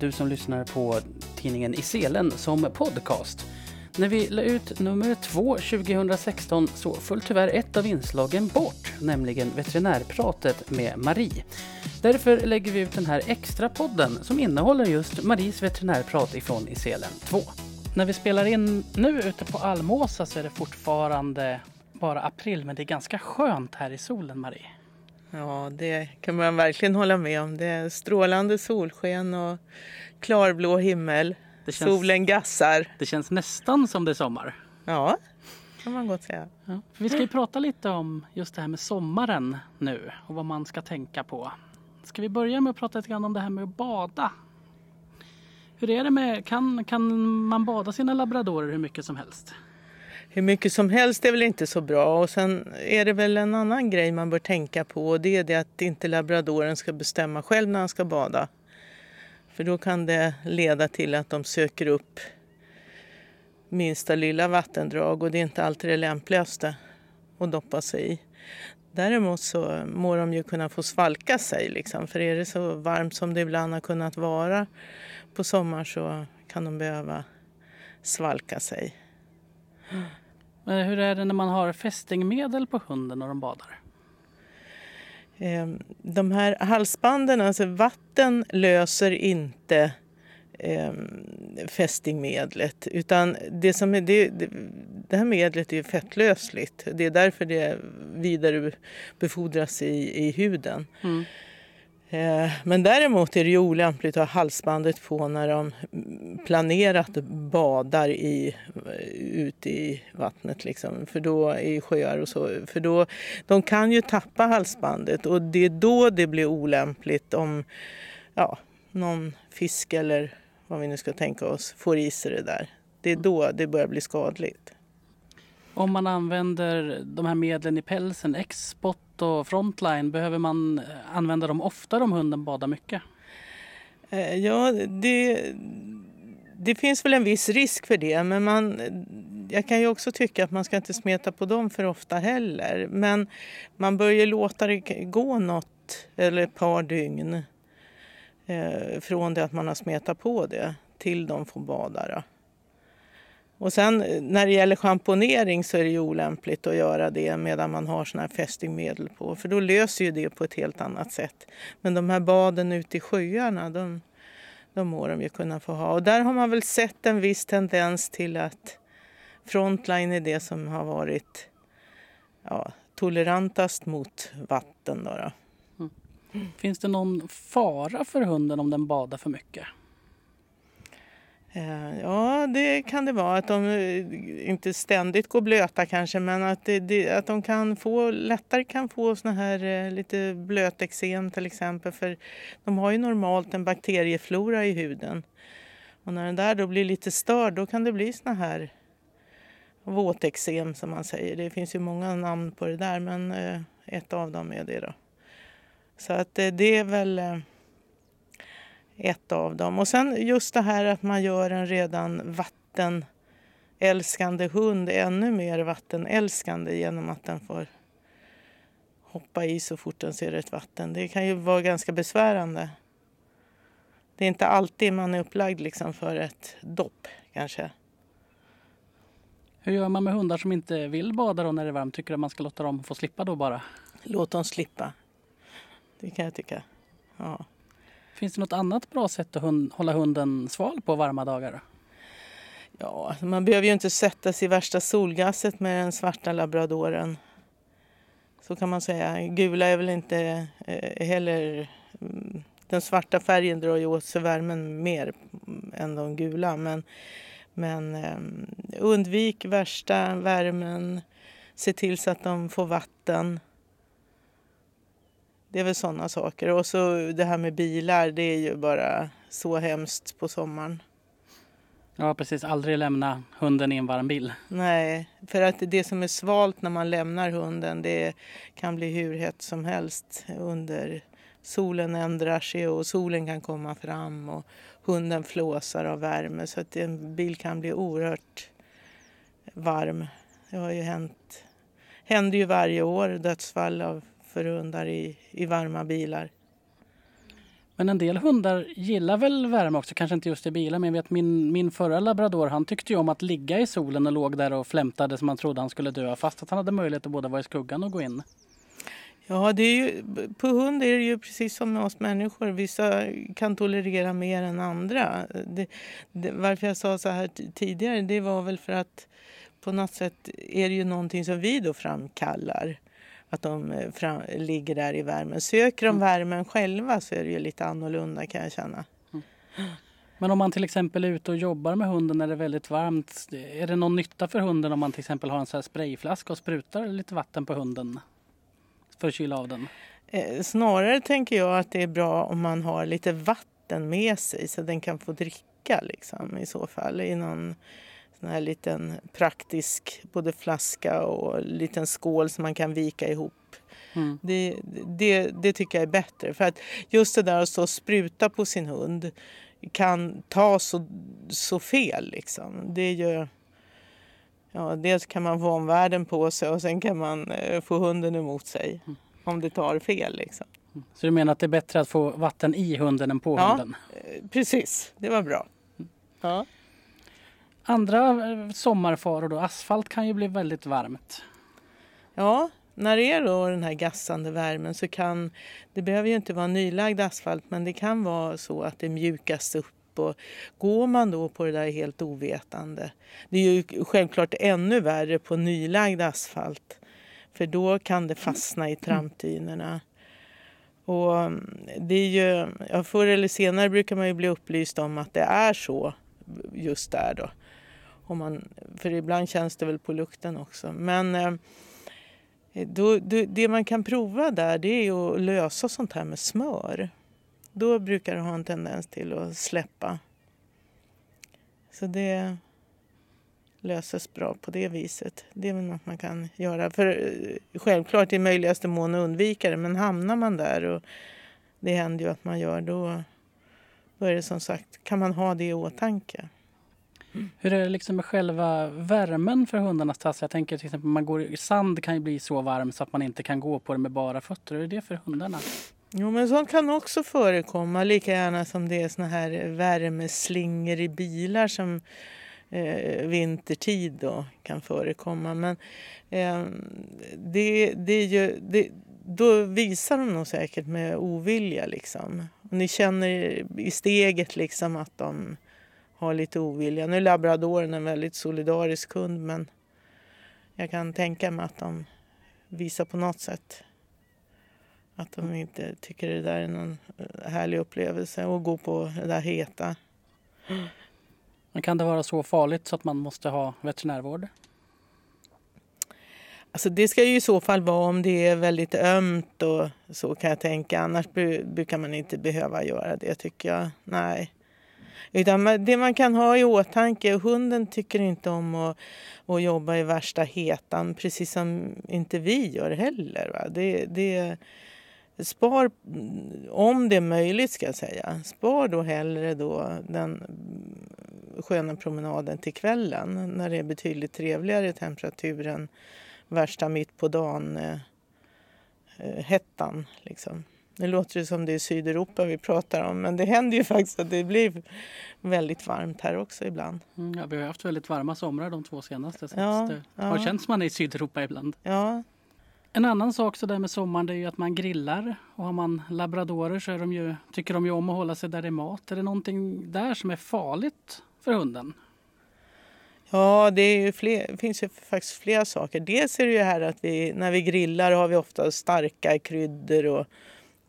du som lyssnar på tidningen I selen som podcast. När vi la ut nummer två 2016 så föll tyvärr ett av inslagen bort, nämligen veterinärpratet med Marie. Därför lägger vi ut den här extra podden som innehåller just Maries veterinärprat ifrån I selen 2. När vi spelar in nu ute på Almåsa så är det fortfarande bara april, men det är ganska skönt här i solen, Marie. Ja, det kan man verkligen hålla med om. Det är strålande solsken och klarblå himmel. Känns, Solen gassar. det känns nästan som det är sommar. Ja, kan man gott säga. Ja, för vi ska ju prata lite om just det här med sommaren nu och vad man ska tänka på. Ska vi börja med att prata lite grann om det här med att bada? Hur är det med, kan, kan man bada sina labradorer hur mycket som helst? Hur mycket som helst är väl inte så bra. Och sen är det väl en annan grej man bör tänka på och det är det att inte labradoren ska bestämma själv när han ska bada. För då kan det leda till att de söker upp minsta lilla vattendrag och det är inte alltid det lämpligaste att doppa sig i. Däremot så må de ju kunna få svalka sig liksom. För är det så varmt som det ibland har kunnat vara på sommar så kan de behöva svalka sig. Men hur är det när man har fästingmedel på hunden och de badar? Eh, De här halsbanden, alltså vatten löser inte eh, fästingmedlet utan det, som är, det, det här medlet är fettlösligt. Det är därför det vidarebefordras i, i huden. Mm. Eh, men däremot är det ju olämpligt att ha halsbandet på när de planerat badar i, eh, ute i vattnet. Liksom. För då i sjöar och så. För då, de kan ju tappa halsbandet och det är då det blir olämpligt om ja, någon fisk eller vad vi nu ska tänka oss får i sig det där. Det är då det börjar bli skadligt. Om man använder de här medlen i pälsen, X-spot och Frontline, behöver man eh, använda dem oftare om hunden badar mycket? Eh, ja, det, det finns väl en viss risk för det. Men man, jag kan ju också tycka att man ska inte smeta på dem för ofta heller. Men man bör ju låta det gå något eller ett par dygn eh, från det att man har smetat på det till de får bada. Då. Och sen eh, när det gäller schamponering så är det ju olämpligt att göra det medan man har sådana här fästingmedel på. För då löser ju det på ett helt annat sätt. Men de här baden ute i sjöarna, de, de må de ju kunna få ha. Och där har man väl sett en viss tendens till att Frontline är det som har varit ja, tolerantast mot vatten. Då, då. Mm. Finns det någon fara för hunden om den badar för mycket? Eh, ja, det kan det vara. Att de eh, inte ständigt går blöta kanske, men att, det, att de kan få, lättare kan få såna här eh, lite blöteksem till exempel. För de har ju normalt en bakterieflora i huden. Och när den där då blir lite störd, då kan det bli såna här våteksem som man säger. Det finns ju många namn på det där, men ett av dem är det då. Så att det är väl ett av dem. Och sen just det här att man gör en redan vattenälskande hund ännu mer vattenälskande genom att den får hoppa i så fort den ser ett vatten. Det kan ju vara ganska besvärande. Det är inte alltid man är upplagd liksom för ett dopp kanske. Hur gör man med hundar som inte vill bada då när det är varmt? Tycker du att man ska låta dem få slippa då bara? Låt dem slippa. Det kan jag tycka. Ja. Finns det något annat bra sätt att hund, hålla hunden sval på varma dagar? Ja, alltså man behöver ju inte sätta sig i värsta solgasset med den svarta labradoren. Så kan man säga. Gula är väl inte eh, heller... Mm, den svarta färgen drar ju åt sig värmen mer än de gula. Men, men eh, undvik värsta värmen. Se till så att de får vatten. Det är väl sådana saker. Och så det här med bilar, det är ju bara så hemskt på sommaren. Ja precis, aldrig lämna hunden i en varm bil. Nej, för att det som är svalt när man lämnar hunden det kan bli hur hett som helst under solen ändrar sig och solen kan komma fram och hunden flåsar av värme så att en bil kan bli oerhört varm. Det har ju hänt, händer ju varje år dödsfall av för hundar i, i varma bilar. Men en del hundar gillar väl värme också, kanske inte just i bilar. Men jag vet min, min förra labrador han tyckte ju om att ligga i solen och låg där och flämtade som man trodde han skulle dö. Fast att han hade möjlighet att både vara i skuggan och gå in. Ja, det är ju, på hund är det ju precis som med oss människor. Vissa kan tolerera mer än andra. Det, det, varför jag sa så här tidigare, det var väl för att på något sätt är det ju någonting som vi då framkallar. Att de eh, fram, ligger där i värmen. Söker de mm. värmen själva så är det ju lite annorlunda kan jag känna. Mm. Men om man till exempel är ute och jobbar med hunden när det är väldigt varmt. Är det någon nytta för hunden om man till exempel har en sån här sprayflaska och sprutar lite vatten på hunden? För att kyla av den? Eh, snarare tänker jag att det är bra om man har lite vatten med sig så den kan få dricka liksom, i så fall. I någon sån här liten praktisk både flaska och liten skål som man kan vika ihop. Mm. Det, det, det tycker jag är bättre. För att just det där att stå och spruta på sin hund kan ta så, så fel. Liksom. Det gör, ja, dels kan man få omvärlden på sig och sen kan man eh, få hunden emot sig. Mm. Om det tar fel. Liksom. Mm. Så du menar att det är bättre att få vatten i hunden än på ja, hunden? Eh, precis, det var bra. Mm. Ja. Andra eh, sommarfaror då? Asfalt kan ju bli väldigt varmt. Ja, när det är då den här gassande värmen så kan det behöver ju inte vara nylagd asfalt men det kan vara så att det mjukas upp och går man då på det där helt ovetande. Det är ju självklart ännu värre på nylagd asfalt för då kan det fastna i trampdynorna. Och mm, det är ju, ja, förr eller senare brukar man ju bli upplyst om att det är så just där då. Om man, för ibland känns det väl på lukten också. Men eh, då, då, det man kan prova där det är att lösa sånt här med smör. Då brukar det ha en tendens till att släppa. Så det löses bra på det viset. Det är väl något man kan göra. För eh, självklart i möjligaste mån undvika det men hamnar man där och det händer ju att man gör då, då är det som sagt, kan man ha det i åtanke. Hur är det liksom med själva värmen för hundarnas tass? Jag tänker till exempel man går sand kan ju bli så varm så att man inte kan gå på det med bara fötter. Hur är det för hundarna? Jo men sånt kan också förekomma lika gärna som det är såna här värmeslingor i bilar som eh, vintertid då kan förekomma. Men eh, det, det, ju, det, då visar de nog säkert med ovilja liksom. Och ni känner i steget liksom att de har lite ovilja. Nu är labradoren en väldigt solidarisk hund men jag kan tänka mig att de visar på något sätt att de inte tycker det där är någon eh, härlig upplevelse att gå på det där heta. Men kan det vara så farligt så att man måste ha veterinärvård? Alltså det ska ju i så fall vara om det är väldigt ömt och så kan jag tänka. Annars brukar man inte behöva göra det tycker jag. Nej. Utan det man kan ha i åtanke, hunden tycker inte om att, att jobba i värsta hetan precis som inte vi gör heller. Va? Det, det, spar, om det är möjligt ska jag säga, spar då hellre då den sköna promenaden till kvällen när det är betydligt trevligare temperatur än värsta mitt på dagen eh, eh hettan. Liksom. Nu låter det som det är Sydeuropa vi pratar om men det händer ju faktiskt att det blir väldigt varmt här också ibland. Mm, ja, vi har haft väldigt varma somrar de två senaste. Så ja, det ja. har känts man är i Sydeuropa ibland. Ja. En annan sak så där med sommaren det är ju att man grillar och har man labradorer så de ju, tycker de ju om att hålla sig där det är mat. Är det någonting där som är farligt för hunden? Ja, det är fler, finns ju faktiskt flera saker. Dels är det ju här att vi, när vi grillar har vi ofta starka kryddor och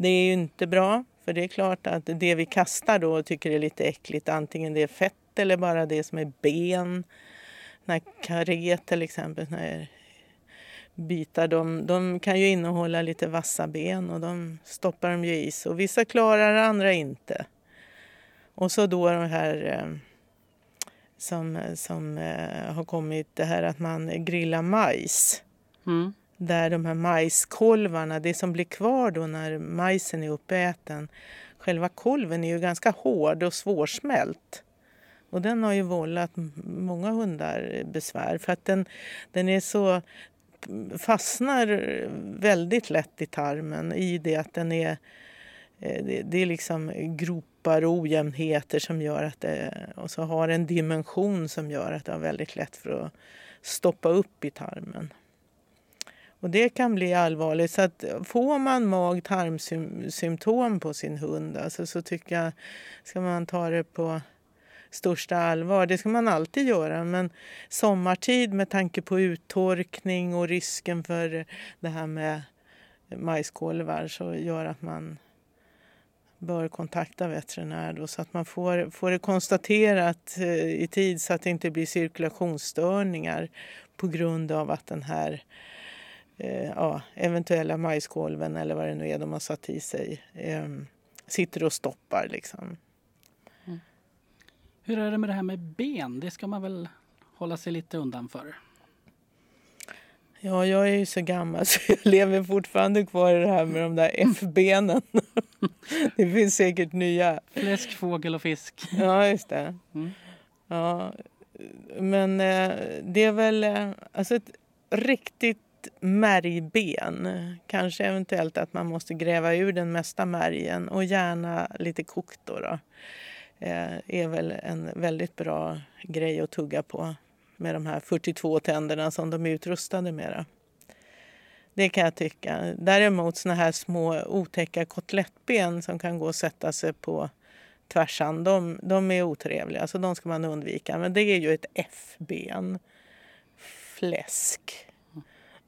det är ju inte bra. För det är klart att det vi kastar då och tycker är lite äckligt, antingen det är fett eller bara det som är ben. När karé till exempel, när bitar, de, de kan ju innehålla lite vassa ben och de stoppar de ju i sig. Och vissa klarar det, andra inte. Och så då de här eh, som, som eh, har kommit, det här att man grillar majs. Mm där de här majskolvarna, det som blir kvar då när majsen är uppäten, själva kolven är ju ganska hård och svårsmält. Och den har ju vållat många hundar besvär för att den, den är så fastnar väldigt lätt i tarmen i det att den är eh, det, det, är liksom gropar och ojämnheter som gör att det, och så har en dimension som gör att det är väldigt lätt för att stoppa upp i tarmen. Och det kan bli allvarligt. Så att får man mag-tarmsymptom på sin hund alltså, så tycker jag ska man ta det på största allvar. Det ska man alltid göra. Men sommartid med tanke på uttorkning och risken för det här med majskolvar så gör att man bör kontakta veterinär då, så att man får, får det konstaterat eh, i tid så att det inte blir cirkulationsstörningar på grund av att den här eh, ja, eventuella majskolven eller vad det nu är de har satt i sig eh, sitter och stoppar. Liksom. Mm. Hur är det med det här med ben? Det ska man väl hålla sig lite undan för? Ja, jag är ju så gammal så jag lever fortfarande kvar i det här med de där F-benen. det finns säkert nya. Fläsk, fågel och fisk. Ja, just det. Mm. Ja, men eh, det är väl eh, alltså ett riktigt märgben. Kanske eventuellt att man måste gräva ur den mesta märgen och gärna lite kokt då. då. Eh, är väl en väldigt bra grej att tugga på med de här 42 tänderna som de är utrustade med. Det kan jag tycka. Däremot såna här små otäcka kotlettben som kan gå och sätta sig på tvärsan, de, de är otrevliga. Så de ska man undvika. Men det är ju ett F-ben. Fläsk.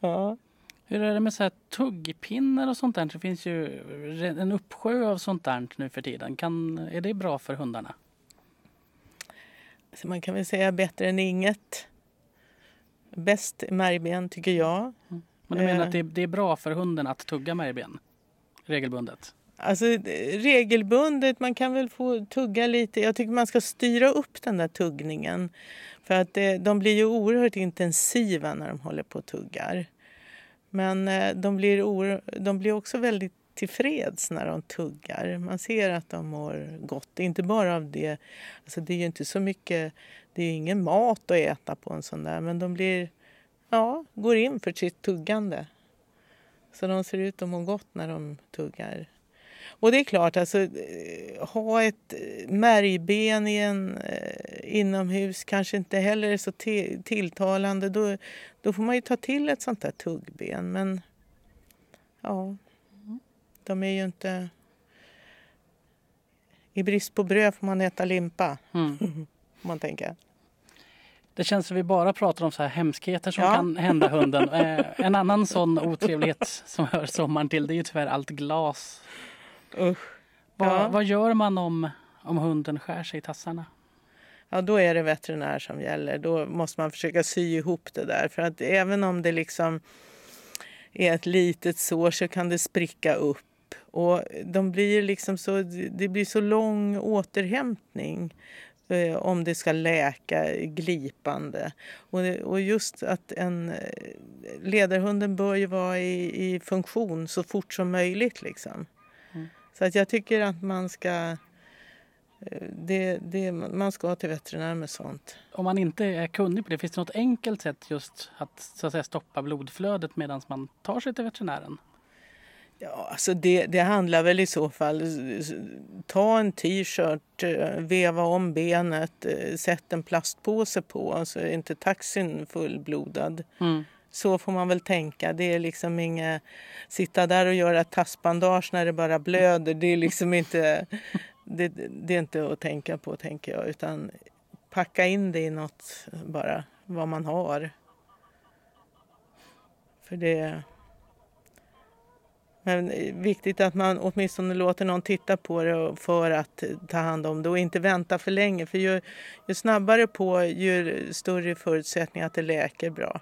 Ja. Hur är det med så här tuggpinnar och sånt där? Det finns ju en uppsjö av sånt där nu för tiden. Kan, är det bra för hundarna? Så man kan väl säga bättre än inget. Bäst märgben tycker jag. Mm. Men du menar att det är, det är bra för hunden att tugga märgben regelbundet? Alltså regelbundet, man kan väl få tugga lite. Jag tycker man ska styra upp den där tuggningen. För att det, de blir ju oerhört intensiva när de håller på och tuggar. Men eh, de blir, de blir också väldigt tillfreds när de tuggar. Man ser att de mår gott. Inte bara av det. Alltså det är ju inte så mycket, det är ingen mat att äta på en sån där. Men de blir, ja, går in för sitt tuggande. Så de ser ut att må gott när de tuggar. Och det är klart, alltså, eh, ha ett eh, märgben i en, eh, inomhus kanske inte heller är så tilltalande. Då, då får man ju ta till ett sånt där tuggben. Men ja, de är ju inte... I brist på bröd får man äta limpa. Mm. man tänker. Det känns som vi bara pratar om så här hemskheter som ja. kan hända hunden. En annan sån otrevlighet som hör sommaren till det är ju tyvärr allt glas. Usch. Va, ja. Vad gör man om, om hunden skär sig i tassarna? Ja, då är det veterinär som gäller. Då måste man försöka sy ihop det där. För att även om det liksom är ett litet sår så kan det spricka upp och de blir liksom så, det blir så lång återhämtning eh, om det ska läka glipande. Och, och just att en eh, ledarhunden bör ju vara i, i funktion så fort som möjligt. Liksom. Så att jag tycker att man ska eh, det, det, man ska till veterinär med sånt. Om man inte är kunnig på det, finns det något enkelt sätt just att, så att säga, stoppa blodflödet medan man tar sig till veterinären? Ja, alltså det, det handlar väl i så fall ta en t-shirt, eh, veva om benet, eh, sätt en plastpåse på, alltså är inte taxin fullblodad. Mm. Så får man väl tänka. Det är liksom inget sitta där och göra tassbandage när det bara blöder. Det är liksom inte, det, det är inte att tänka på tänker jag. Utan packa in det i något bara, vad man har. För det men viktigt att man åtminstone låter någon titta på det för att ta hand om det och inte vänta för länge. För ju, ju snabbare på, ju större förutsättning att det läker bra.